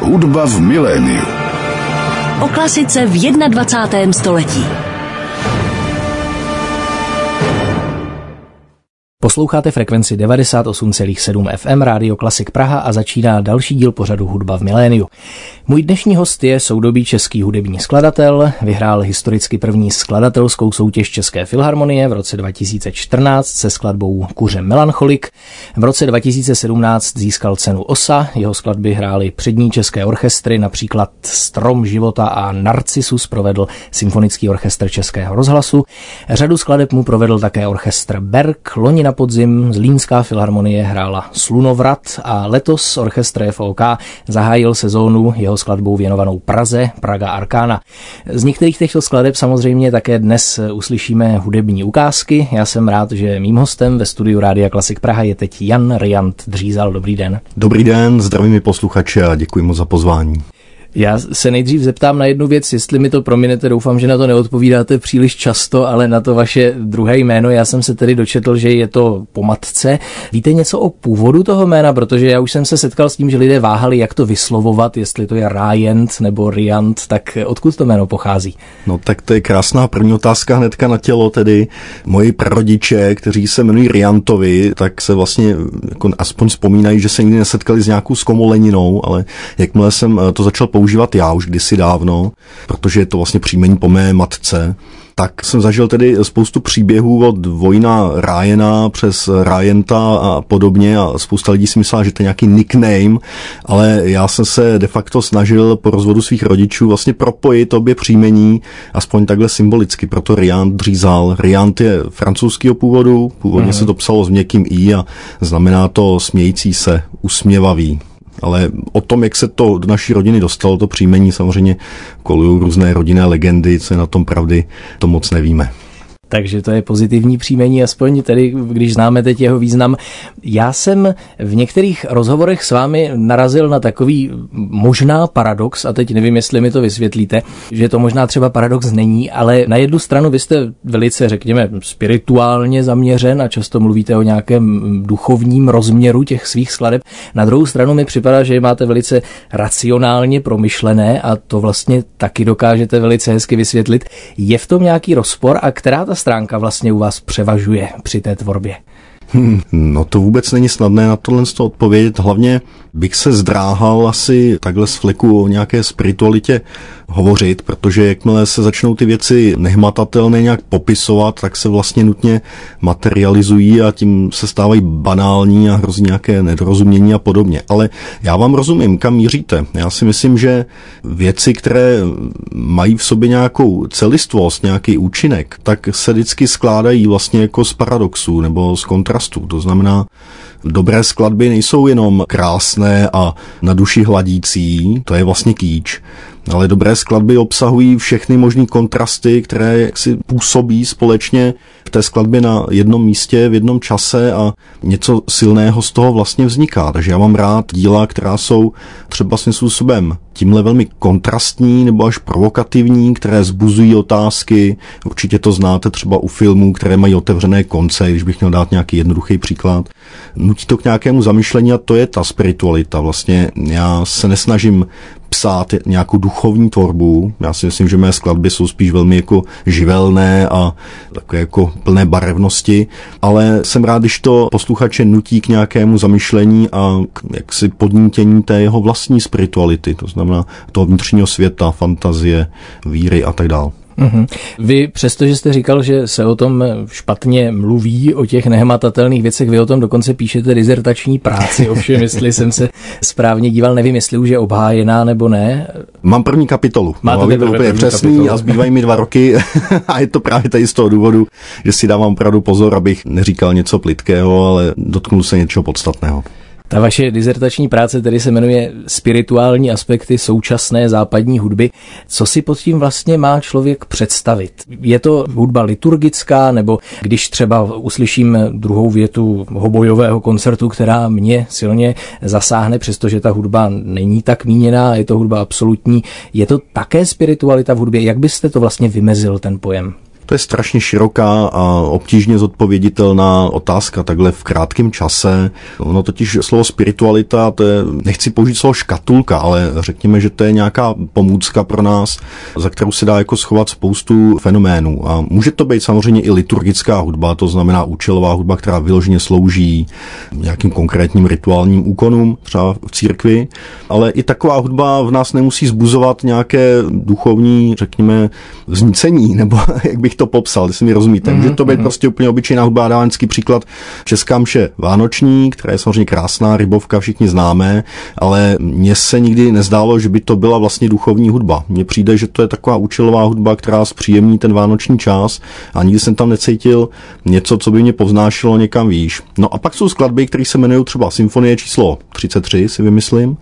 Hudba v miléniu. O klasice v 21. století. Posloucháte frekvenci 98,7 FM Rádio Klasik Praha a začíná další díl pořadu Hudba v miléniu. Můj dnešní host je soudobý český hudební skladatel, vyhrál historicky první skladatelskou soutěž České filharmonie v roce 2014 se skladbou Kuře Melancholik. V roce 2017 získal cenu OSA, jeho skladby hrály přední české orchestry, například Strom života a Narcissus provedl Symfonický orchestr Českého rozhlasu. Řadu skladeb mu provedl také orchestr Berg, loni na podzim Zlínská filharmonie hrála Slunovrat a letos orchestr FOK zahájil sezónu jeho skladbou věnovanou Praze, Praga Arkána. Z některých těchto skladeb samozřejmě také dnes uslyšíme hudební ukázky. Já jsem rád, že mým hostem ve studiu Rádia Klasik Praha je teď Jan Riant Dřízal. Dobrý den. Dobrý den, zdravím posluchače a děkuji mu za pozvání. Já se nejdřív zeptám na jednu věc, jestli mi to prominete, doufám, že na to neodpovídáte příliš často, ale na to vaše druhé jméno, já jsem se tedy dočetl, že je to po matce. Víte něco o původu toho jména, protože já už jsem se setkal s tím, že lidé váhali, jak to vyslovovat, jestli to je Ryant nebo Riant, tak odkud to jméno pochází? No tak to je krásná první otázka hnedka na tělo, tedy moji prarodiče, kteří se jmenují Riantovi, tak se vlastně jako aspoň vzpomínají, že se nikdy nesetkali s nějakou zkomoleninou, ale jakmile jsem to začal používat, používat já už kdysi dávno, protože je to vlastně příjmení po mé matce, tak jsem zažil tedy spoustu příběhů od Vojna Ryana přes Ryanta a podobně a spousta lidí si myslela, že to je nějaký nickname, ale já jsem se de facto snažil po rozvodu svých rodičů vlastně propojit obě příjmení, aspoň takhle symbolicky, proto Ryan dřízal. Ryant je francouzského původu, původně mm. se to psalo s měkkým i a znamená to smějící se, usměvavý. Ale o tom, jak se to do naší rodiny dostalo, to příjmení samozřejmě kolují různé rodinné legendy, co je na tom pravdy, to moc nevíme takže to je pozitivní příjmení, aspoň tedy, když známe teď jeho význam. Já jsem v některých rozhovorech s vámi narazil na takový možná paradox, a teď nevím, jestli mi to vysvětlíte, že to možná třeba paradox není, ale na jednu stranu vy jste velice, řekněme, spirituálně zaměřen a často mluvíte o nějakém duchovním rozměru těch svých skladeb. Na druhou stranu mi připadá, že je máte velice racionálně promyšlené a to vlastně taky dokážete velice hezky vysvětlit. Je v tom nějaký rozpor a která ta stránka vlastně u vás převažuje při té tvorbě? Hmm, no to vůbec není snadné na tohle odpovědět. Hlavně bych se zdráhal asi takhle z fleku o nějaké spiritualitě hovořit, protože jakmile se začnou ty věci nehmatatelné nějak popisovat, tak se vlastně nutně materializují a tím se stávají banální a hrozí nějaké nedorozumění a podobně. Ale já vám rozumím, kam míříte. Já si myslím, že věci, které mají v sobě nějakou celistvost, nějaký účinek, tak se vždycky skládají vlastně jako z paradoxů nebo z kontrastů. To znamená, Dobré skladby nejsou jenom krásné a na duši hladící, to je vlastně kýč, ale dobré skladby obsahují všechny možné kontrasty, které si působí společně v té skladbě na jednom místě, v jednom čase a něco silného z toho vlastně vzniká. Takže já mám rád díla, která jsou třeba svým způsobem tímhle velmi kontrastní nebo až provokativní, které zbuzují otázky. Určitě to znáte třeba u filmů, které mají otevřené konce, když bych měl dát nějaký jednoduchý příklad. Nutí to k nějakému zamýšlení a to je ta spiritualita. Vlastně já se nesnažím psát nějakou duchovní tvorbu. Já si myslím, že mé skladby jsou spíš velmi jako živelné a takové jako plné barevnosti, ale jsem rád, když to posluchače nutí k nějakému zamyšlení a k jaksi podnítění té jeho vlastní spirituality, to znamená toho vnitřního světa, fantazie, víry a tak dále. Mm-hmm. Vy, přestože jste říkal, že se o tom špatně mluví, o těch nehmatatelných věcech, vy o tom dokonce píšete dizertační práci, ovšem, jestli jsem se správně díval, nevím, jestli už je obhájená nebo ne. Mám první kapitolu. Máte no, úplně přesný kapitolu. a zbývají mi dva roky a je to právě tady z toho důvodu, že si dávám opravdu pozor, abych neříkal něco plitkého, ale dotknul se něčeho podstatného. Ta vaše dizertační práce tedy se jmenuje Spirituální aspekty současné západní hudby. Co si pod tím vlastně má člověk představit? Je to hudba liturgická, nebo když třeba uslyším druhou větu hobojového koncertu, která mě silně zasáhne, přestože ta hudba není tak míněná, je to hudba absolutní, je to také spiritualita v hudbě? Jak byste to vlastně vymezil, ten pojem? To je strašně široká a obtížně zodpověditelná otázka takhle v krátkém čase. Ono totiž slovo spiritualita, to je, nechci použít slovo škatulka, ale řekněme, že to je nějaká pomůcka pro nás, za kterou se dá jako schovat spoustu fenoménů. A může to být samozřejmě i liturgická hudba, to znamená účelová hudba, která vyloženě slouží nějakým konkrétním rituálním úkonům, třeba v církvi, ale i taková hudba v nás nemusí zbuzovat nějaké duchovní, řekněme, znícení, nebo jak bych to popsal, jestli mi rozumíte. Mm-hmm. Může to být mm-hmm. prostě úplně obyčejná hudba, dávám příklad Česká mše Vánoční, která je samozřejmě krásná, rybovka, všichni známe, ale mně se nikdy nezdálo, že by to byla vlastně duchovní hudba. Mně přijde, že to je taková účelová hudba, která zpříjemní ten vánoční čas a nikdy jsem tam necítil něco, co by mě povznášelo někam výš. No a pak jsou skladby, které se jmenují třeba Symfonie číslo 33, si vymyslím,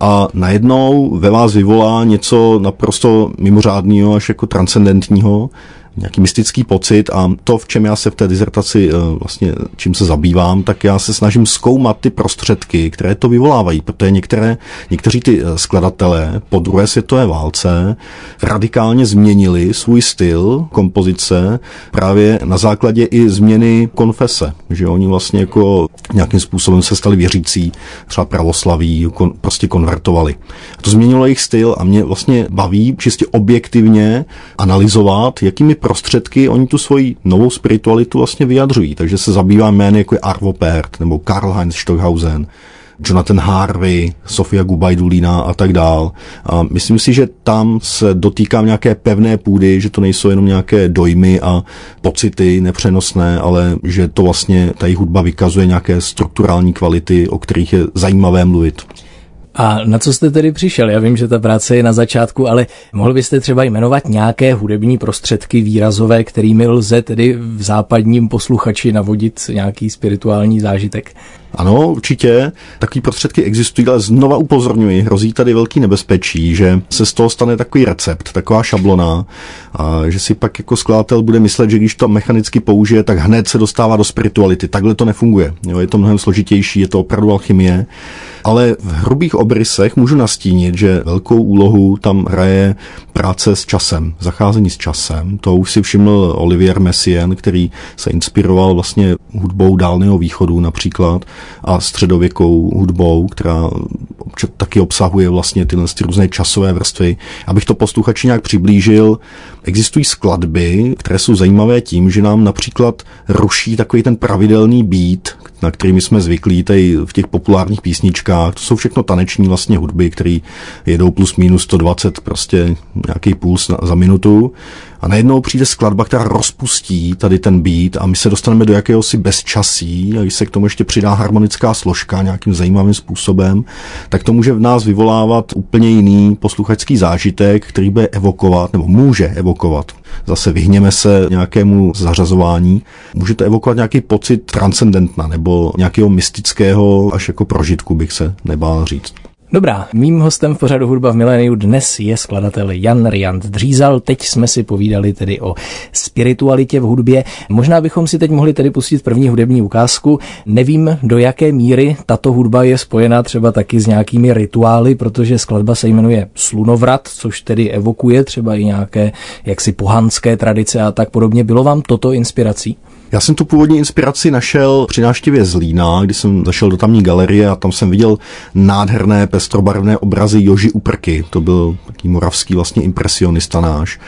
a najednou ve vás vyvolá něco naprosto mimořádného až jako transcendentního, nějaký mystický pocit a to, v čem já se v té dizertaci eh, vlastně, čím se zabývám, tak já se snažím zkoumat ty prostředky, které to vyvolávají, protože některé, někteří ty eh, skladatelé po druhé světové válce radikálně změnili svůj styl kompozice právě na základě i změny konfese, že oni vlastně jako nějakým způsobem se stali věřící, třeba pravoslaví, kon, prostě konvertovali. A to změnilo jejich styl a mě vlastně baví čistě objektivně analyzovat, jakými prostředky oni tu svoji novou spiritualitu vlastně vyjadřují. Takže se zabývá jmény jako je Arvo Pärt nebo Karl Heinz Stockhausen, Jonathan Harvey, Sofia Gubajdulina a tak dál. A myslím si, že tam se dotýkám nějaké pevné půdy, že to nejsou jenom nějaké dojmy a pocity nepřenosné, ale že to vlastně ta hudba vykazuje nějaké strukturální kvality, o kterých je zajímavé mluvit. A na co jste tedy přišel? Já vím, že ta práce je na začátku, ale mohl byste třeba jmenovat nějaké hudební prostředky výrazové, kterými lze tedy v západním posluchači navodit nějaký spirituální zážitek? Ano, určitě. Takové prostředky existují, ale znova upozorňuji, hrozí tady velký nebezpečí, že se z toho stane takový recept, taková šablona, a že si pak jako skladatel bude myslet, že když to mechanicky použije, tak hned se dostává do spirituality. Takhle to nefunguje. Jo, je to mnohem složitější, je to opravdu alchymie. Ale v hrubých obrysech můžu nastínit, že velkou úlohu tam hraje práce s časem, zacházení s časem. To už si všiml Olivier Messien, který se inspiroval vlastně hudbou Dálného východu například a středověkou hudbou, která taky obsahuje vlastně tyhle ty různé časové vrstvy. Abych to posluchači nějak přiblížil, existují skladby, které jsou zajímavé tím, že nám například ruší takový ten pravidelný beat, na kterými jsme zvyklí tady v těch populárních písničkách. To jsou všechno taneční vlastně hudby, které jedou plus minus 120 prostě nějaký puls za minutu a najednou přijde skladba, která rozpustí tady ten beat a my se dostaneme do jakéhosi bezčasí a když se k tomu ještě přidá harmonická složka nějakým zajímavým způsobem, tak to může v nás vyvolávat úplně jiný posluchačský zážitek, který bude evokovat, nebo může evokovat. Zase vyhněme se nějakému zařazování. Může to evokovat nějaký pocit transcendentna nebo nějakého mystického až jako prožitku, bych se nebál říct. Dobrá, mým hostem v pořadu Hudba v miléniu dnes je skladatel Jan Riant Dřízal. Teď jsme si povídali tedy o spiritualitě v hudbě. Možná bychom si teď mohli tedy pustit první hudební ukázku. Nevím, do jaké míry tato hudba je spojená třeba taky s nějakými rituály, protože skladba se jmenuje Slunovrat, což tedy evokuje třeba i nějaké jaksi pohanské tradice a tak podobně. Bylo vám toto inspirací? Já jsem tu původní inspiraci našel při návštěvě Zlína, kdy jsem zašel do tamní galerie a tam jsem viděl nádherné pestrobarevné obrazy Joži Uprky. To byl taký moravský vlastně impresionista náš.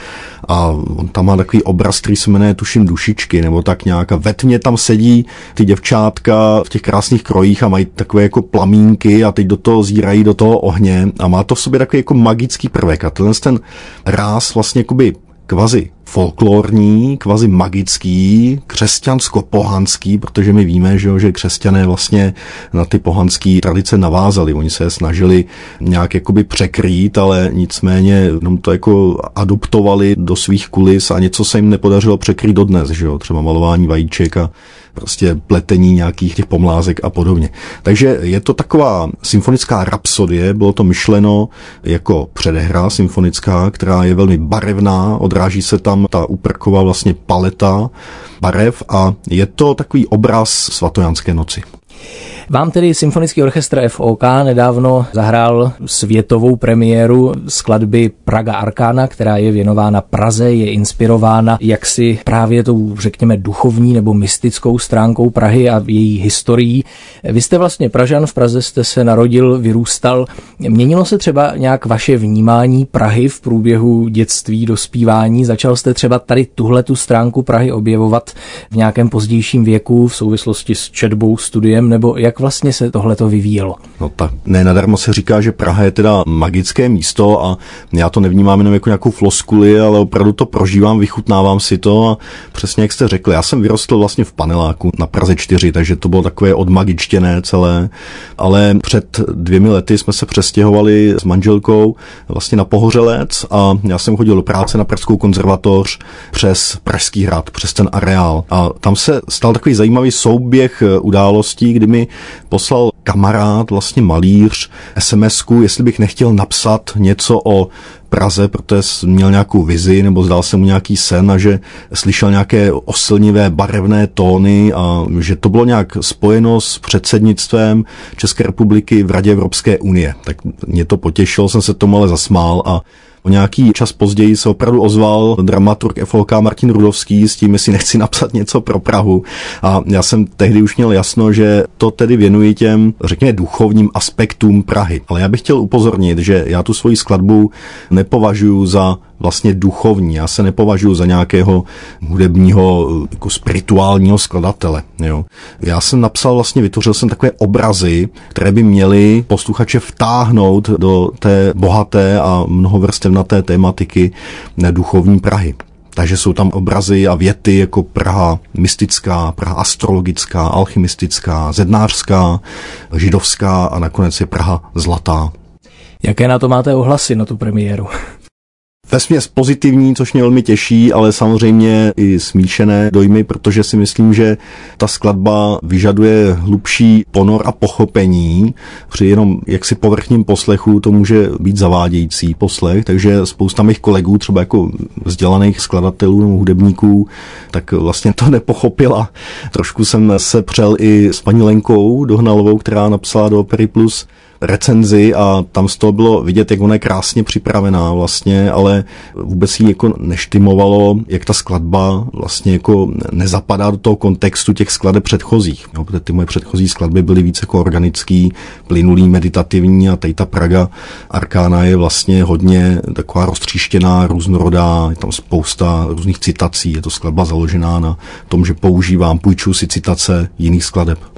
A on tam má takový obraz, který se jmenuje tuším dušičky, nebo tak nějak. A ve tmě tam sedí ty děvčátka v těch krásných krojích a mají takové jako plamínky a teď do toho zírají do toho ohně a má to v sobě takový jako magický prvek. A tenhle ten ráz vlastně jakoby kvazi folklorní, kvazi magický, křesťansko-pohanský, protože my víme, že, jo, že křesťané vlastně na ty pohanské tradice navázali. Oni se snažili nějak jakoby překrýt, ale nicméně jenom to jako adoptovali do svých kulis a něco se jim nepodařilo překrýt dodnes, že jo, třeba malování vajíček a prostě pletení nějakých těch pomlázek a podobně. Takže je to taková symfonická rapsodie, bylo to myšleno jako předehra symfonická, která je velmi barevná, odráží se tam ta uprková vlastně paleta barev a je to takový obraz svatojanské noci. Vám tedy Symfonický orchestr FOK nedávno zahrál světovou premiéru skladby Praga Arkána, která je věnována Praze, je inspirována jaksi právě tou, řekněme, duchovní nebo mystickou stránkou Prahy a její historií. Vy jste vlastně Pražan, v Praze jste se narodil, vyrůstal. Měnilo se třeba nějak vaše vnímání Prahy v průběhu dětství, dospívání? Začal jste třeba tady tuhle tu stránku Prahy objevovat v nějakém pozdějším věku v souvislosti s četbou, studiem, nebo jak vlastně se tohle to vyvíjelo? No tak ne nadarmo se říká, že Praha je teda magické místo a já to nevnímám jenom jako nějakou floskuli, ale opravdu to prožívám, vychutnávám si to a přesně jak jste řekli, já jsem vyrostl vlastně v paneláku na Praze 4, takže to bylo takové odmagičtěné celé, ale před dvěmi lety jsme se přestěhovali s manželkou vlastně na Pohořelec a já jsem chodil do práce na Pražskou konzervatoř přes Pražský hrad, přes ten areál a tam se stal takový zajímavý souběh událostí, kdy mi poslal kamarád, vlastně malíř, sms jestli bych nechtěl napsat něco o Praze, protože měl nějakou vizi nebo zdal se mu nějaký sen a že slyšel nějaké osilnivé barevné tóny a že to bylo nějak spojeno s předsednictvem České republiky v Radě Evropské unie. Tak mě to potěšilo, jsem se tomu ale zasmál a O nějaký čas později se opravdu ozval dramaturg FOK Martin Rudovský s tím, jestli nechci napsat něco pro Prahu. A já jsem tehdy už měl jasno, že to tedy věnuji těm, řekněme, duchovním aspektům Prahy. Ale já bych chtěl upozornit, že já tu svoji skladbu nepovažuji za vlastně duchovní. Já se nepovažuji za nějakého hudebního, jako spirituálního skladatele. Jo. Já jsem napsal, vlastně vytvořil jsem takové obrazy, které by měly posluchače vtáhnout do té bohaté a mnohovrstevnaté tématiky duchovní Prahy. Takže jsou tam obrazy a věty jako Praha mystická, Praha astrologická, alchymistická, zednářská, židovská a nakonec je Praha zlatá. Jaké na to máte ohlasy na tu premiéru? Vesměs pozitivní, což mě velmi těší, ale samozřejmě i smíšené dojmy, protože si myslím, že ta skladba vyžaduje hlubší ponor a pochopení. Při jenom jaksi povrchním poslechu to může být zavádějící poslech, takže spousta mých kolegů, třeba jako vzdělaných skladatelů nebo hudebníků, tak vlastně to nepochopila. Trošku jsem se přel i s paní Lenkou Dohnalovou, která napsala do Opery Plus recenzi a tam z toho bylo vidět, jak ona je krásně připravená vlastně, ale vůbec jí jako neštimovalo, jak ta skladba vlastně jako nezapadá do toho kontextu těch skladeb předchozích. Jo, protože ty moje předchozí skladby byly více jako organický, plynulý, meditativní a tady ta Praga Arkána je vlastně hodně taková roztříštěná, různorodá, je tam spousta různých citací, je to skladba založená na tom, že používám, půjčuji si citace jiných skladeb.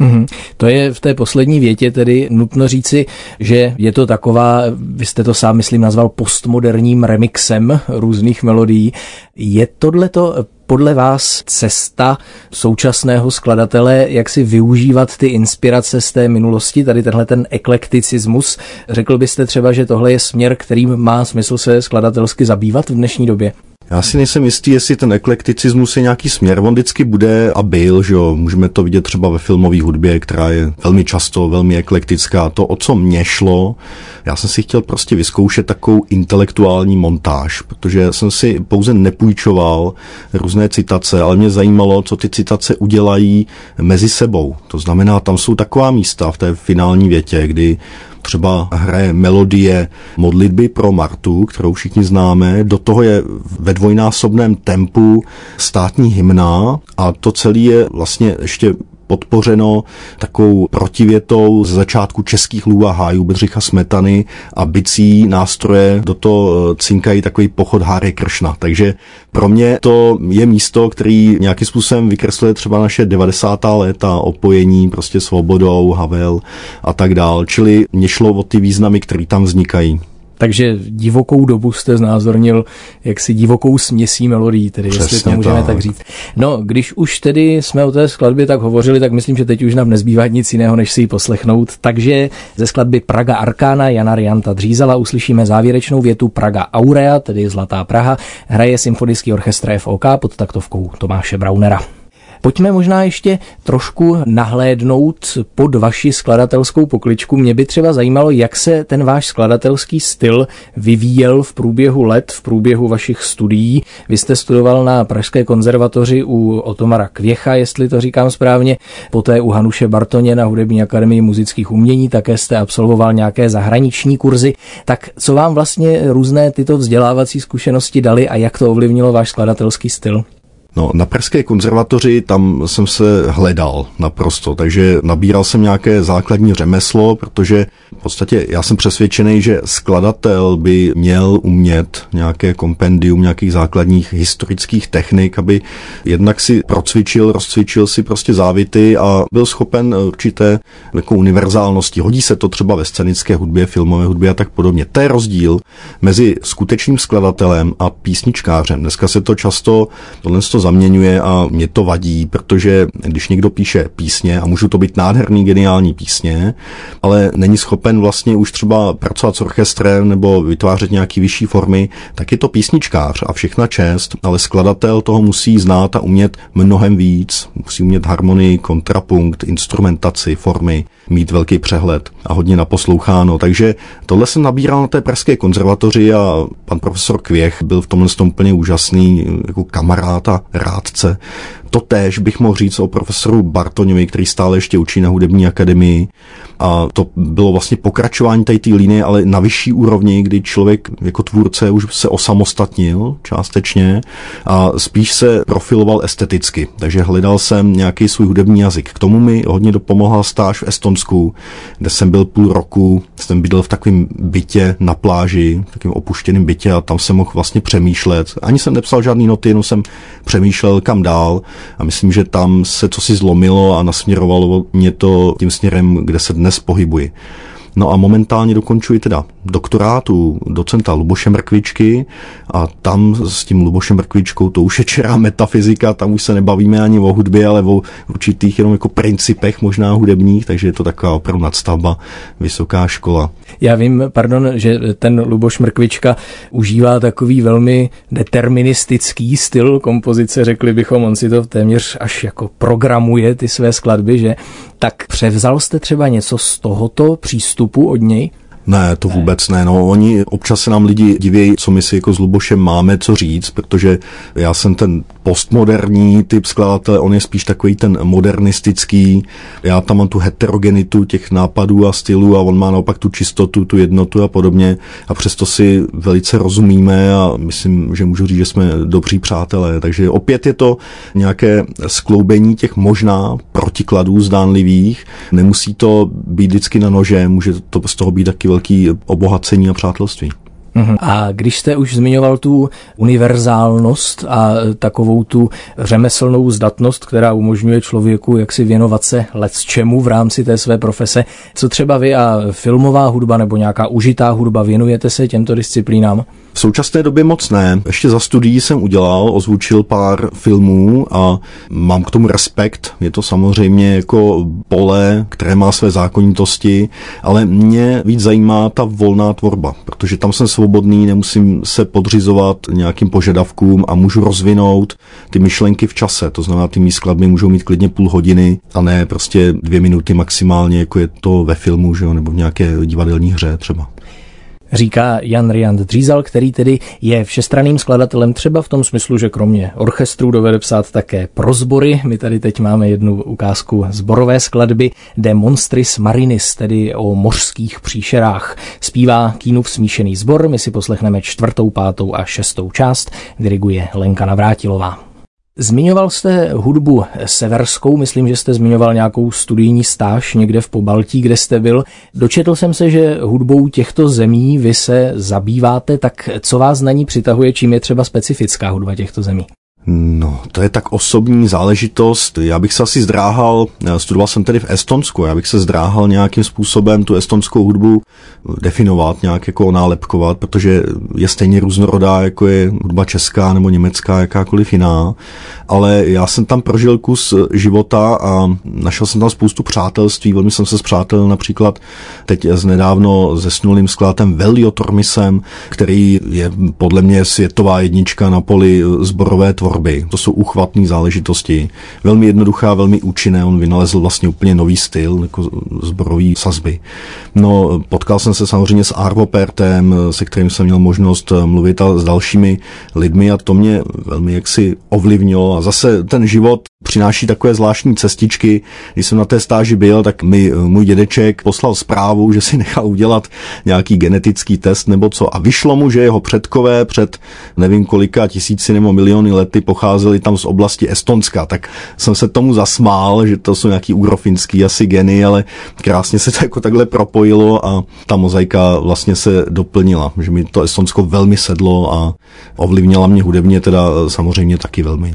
Mm-hmm. To je v té poslední větě tedy nutno říci, že je to taková, vy jste to sám myslím nazval postmoderním remixem různých melodií. Je tohleto podle vás cesta současného skladatele, jak si využívat ty inspirace z té minulosti, tady tenhle ten eklekticismus? Řekl byste třeba, že tohle je směr, kterým má smysl se skladatelsky zabývat v dnešní době? Já si nejsem jistý, jestli ten eklekticismus je nějaký směr. On vždycky bude a byl, že jo. Můžeme to vidět třeba ve filmové hudbě, která je velmi často velmi eklektická. To, o co mě šlo, já jsem si chtěl prostě vyzkoušet takovou intelektuální montáž, protože jsem si pouze nepůjčoval různé citace, ale mě zajímalo, co ty citace udělají mezi sebou. To znamená, tam jsou taková místa v té finální větě, kdy třeba hraje melodie modlitby pro Martu, kterou všichni známe, do toho je ve dvojnásobném tempu státní hymna a to celé je vlastně ještě podpořeno takovou protivětou z začátku českých lů a hájů Bedřicha Smetany a bicí nástroje do toho eh, cinkají takový pochod Háry Kršna. Takže pro mě to je místo, který nějakým způsobem vykresluje třeba naše 90. léta opojení prostě svobodou, Havel a tak dál. Čili mě šlo o ty významy, které tam vznikají. Takže divokou dobu jste znázornil jaksi divokou směsí melodií, tedy Přesně jestli to můžeme tak. tak říct. No, když už tedy jsme o té skladbě tak hovořili, tak myslím, že teď už nám nezbývá nic jiného, než si ji poslechnout. Takže ze skladby Praga Arkána Jana Rianta Dřízala uslyšíme závěrečnou větu Praga Aurea, tedy Zlatá Praha, hraje symfonický orchestr FOK pod taktovkou Tomáše Braunera. Pojďme možná ještě trošku nahlédnout pod vaši skladatelskou pokličku. Mě by třeba zajímalo, jak se ten váš skladatelský styl vyvíjel v průběhu let, v průběhu vašich studií. Vy jste studoval na Pražské konzervatoři u Otomara Kvěcha, jestli to říkám správně, poté u Hanuše Bartoně na Hudební akademii muzických umění, také jste absolvoval nějaké zahraniční kurzy. Tak co vám vlastně různé tyto vzdělávací zkušenosti dali a jak to ovlivnilo váš skladatelský styl? No, na Pražské konzervatoři tam jsem se hledal naprosto, takže nabíral jsem nějaké základní řemeslo, protože v podstatě já jsem přesvědčený, že skladatel by měl umět nějaké kompendium nějakých základních historických technik, aby jednak si procvičil, rozcvičil si prostě závity a byl schopen určité jako univerzálnosti. Hodí se to třeba ve scénické hudbě, filmové hudbě a tak podobně. To je rozdíl mezi skutečným skladatelem a písničkářem. Dneska se to často tohle zaměňuje a mě to vadí, protože když někdo píše písně, a můžou to být nádherný, geniální písně, ale není schopen vlastně už třeba pracovat s orchestrem nebo vytvářet nějaký vyšší formy, tak je to písničkář a všechna čest, ale skladatel toho musí znát a umět mnohem víc. Musí umět harmonii, kontrapunkt, instrumentaci, formy, mít velký přehled a hodně naposloucháno. Takže tohle jsem nabíral na té pražské konzervatoři a pan profesor Kvěch byl v tomhle tom úplně úžasný jako kamarád a rádce. To též bych mohl říct o profesoru Bartoňovi, který stále ještě učí na hudební akademii. A to bylo vlastně pokračování té linie, ale na vyšší úrovni, kdy člověk jako tvůrce už se osamostatnil částečně a spíš se profiloval esteticky. Takže hledal jsem nějaký svůj hudební jazyk. K tomu mi hodně dopomohla stáž v Estonsku, kde jsem byl půl roku, jsem bydlel v takovém bytě na pláži, takovém opuštěném bytě a tam jsem mohl vlastně přemýšlet. Ani jsem nepsal žádný noty, jenom jsem přemýšlel kam dál a myslím, že tam se co si zlomilo a nasměrovalo mě to tím směrem, kde se dnes pohybuji. No a momentálně dokončuji teda doktorátu docenta Luboše Mrkvičky a tam s tím Lubošem Mrkvičkou to už je čerá metafyzika, tam už se nebavíme ani o hudbě, ale o určitých jenom jako principech možná hudebních, takže je to taková opravdu nadstavba, vysoká škola. Já vím, pardon, že ten Luboš Mrkvička užívá takový velmi deterministický styl kompozice, řekli bychom, on si to téměř až jako programuje ty své skladby, že tak převzal jste třeba něco z tohoto přístupu od něj? Ne, to vůbec ne. No, oni občas se nám lidi divějí, co my si jako s Lubošem máme co říct, protože já jsem ten postmoderní typ skladatele, on je spíš takový ten modernistický. Já tam mám tu heterogenitu těch nápadů a stylů a on má naopak tu čistotu, tu jednotu a podobně. A přesto si velice rozumíme a myslím, že můžu říct, že jsme dobří přátelé. Takže opět je to nějaké skloubení těch možná protikladů zdánlivých. Nemusí to být vždycky na nože, může to z toho být taky velký obohacení a přátelství. Mhm. A když jste už zmiňoval tu univerzálnost a takovou tu řemeslnou zdatnost, která umožňuje člověku jak si věnovat se let čemu v rámci té své profese, co třeba vy a filmová hudba nebo nějaká užitá hudba, věnujete se těmto disciplínám? V současné době moc ne. Ještě za studií jsem udělal, ozvučil pár filmů a mám k tomu respekt. Je to samozřejmě jako pole, které má své zákonitosti, ale mě víc zajímá ta volná tvorba, protože tam jsem svobodný, nemusím se podřizovat nějakým požadavkům a můžu rozvinout ty myšlenky v čase. To znamená, ty mý skladby můžou mít klidně půl hodiny a ne prostě dvě minuty maximálně, jako je to ve filmu, že jo, nebo v nějaké divadelní hře třeba říká Jan Riand Dřízal, který tedy je všestraným skladatelem třeba v tom smyslu, že kromě orchestru dovede psát také prozbory. My tady teď máme jednu ukázku zborové skladby De Monstris Marinis, tedy o mořských příšerách. Zpívá Kínův smíšený sbor, my si poslechneme čtvrtou, pátou a šestou část, diriguje Lenka Navrátilová. Zmiňoval jste hudbu severskou, myslím, že jste zmiňoval nějakou studijní stáž někde v Pobaltí, kde jste byl. Dočetl jsem se, že hudbou těchto zemí vy se zabýváte, tak co vás na ní přitahuje, čím je třeba specifická hudba těchto zemí? No, to je tak osobní záležitost. Já bych se asi zdráhal, eh, studoval jsem tedy v Estonsku, já bych se zdráhal nějakým způsobem tu estonskou hudbu definovat, nějak jako nálepkovat, protože je stejně různorodá, jako je hudba česká nebo německá, jakákoliv jiná. Ale já jsem tam prožil kus života a našel jsem tam spoustu přátelství. Velmi jsem se zpřátel například teď z nedávno zesnulým skladatem Velio Tormisem, který je podle mě světová jednička na poli zborové tvorby tvorby. To jsou uchvatné záležitosti. Velmi jednoduchá, velmi účinné. On vynalezl vlastně úplně nový styl, jako zborový sazby. No, potkal jsem se samozřejmě s Arvo Pertem, se kterým jsem měl možnost mluvit a s dalšími lidmi a to mě velmi jaksi ovlivnilo. A zase ten život přináší takové zvláštní cestičky. Když jsem na té stáži byl, tak mi můj dědeček poslal zprávu, že si nechal udělat nějaký genetický test nebo co a vyšlo mu, že jeho předkové před nevím kolika tisíci nebo miliony lety pocházeli tam z oblasti Estonska, tak jsem se tomu zasmál, že to jsou nějaký úrofinský asi geny, ale krásně se to jako takhle propojilo a ta mozaika vlastně se doplnila, že mi to Estonsko velmi sedlo a ovlivnila mě hudebně teda samozřejmě taky velmi.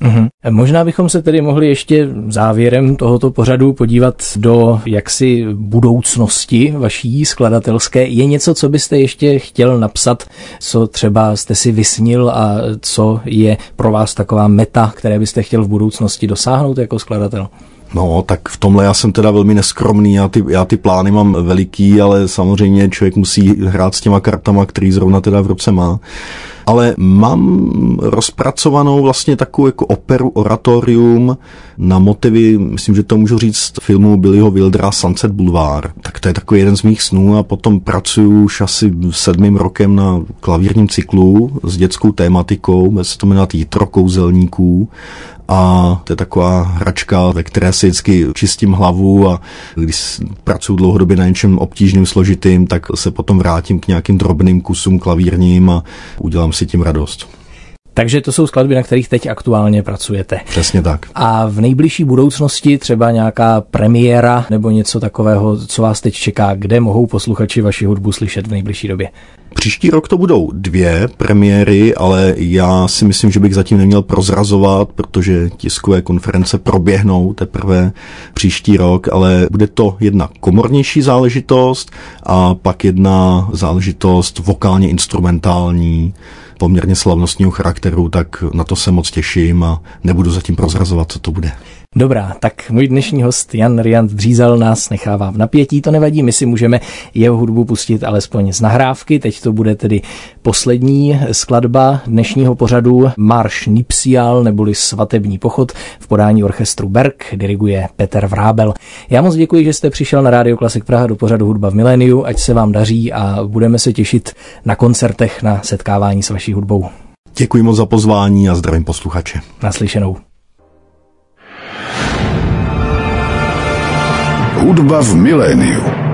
Mm-hmm. Možná bychom se tedy mohli ještě závěrem tohoto pořadu podívat do jaksi budoucnosti vaší skladatelské. Je něco, co byste ještě chtěl napsat, co třeba jste si vysnil a co je pro vás taková meta, které byste chtěl v budoucnosti dosáhnout jako skladatel? No, tak v tomhle já jsem teda velmi neskromný, já ty, já ty plány mám veliký, ale samozřejmě člověk musí hrát s těma kartama, který zrovna teda v ruce má. Ale mám rozpracovanou vlastně takovou jako operu, oratorium na motivy, myslím, že to můžu říct, filmu Billyho Wildera Sunset Boulevard. Tak to je takový jeden z mých snů a potom pracuju už asi sedmým rokem na klavírním cyklu s dětskou tématikou, se to jmenuje Jitro kouzelníků a to je taková hračka, ve které si vždycky čistím hlavu a když pracuji dlouhodobě na něčem obtížným, složitým, tak se potom vrátím k nějakým drobným kusům klavírním a udělám si tím radost. Takže to jsou skladby, na kterých teď aktuálně pracujete. Přesně tak. A v nejbližší budoucnosti třeba nějaká premiéra nebo něco takového, co vás teď čeká, kde mohou posluchači vaši hudbu slyšet v nejbližší době? Příští rok to budou dvě premiéry, ale já si myslím, že bych zatím neměl prozrazovat, protože tiskové konference proběhnou teprve příští rok, ale bude to jedna komornější záležitost a pak jedna záležitost vokálně instrumentální, poměrně slavnostního charakteru, tak na to se moc těším a nebudu zatím prozrazovat, co to bude. Dobrá, tak můj dnešní host Jan Riant Dřízel nás nechává v napětí, to nevadí, my si můžeme jeho hudbu pustit alespoň z nahrávky, teď to bude tedy poslední skladba dnešního pořadu Marš Nipsial neboli Svatební pochod v podání orchestru Berg, diriguje Petr Vrábel. Já moc děkuji, že jste přišel na Radio Klasik Praha do pořadu Hudba v miléniu, ať se vám daří a budeme se těšit na koncertech, na setkávání s vaší hudbou. Děkuji moc za pozvání a zdravím posluchače. Naslyšenou. Hudba v miléniu.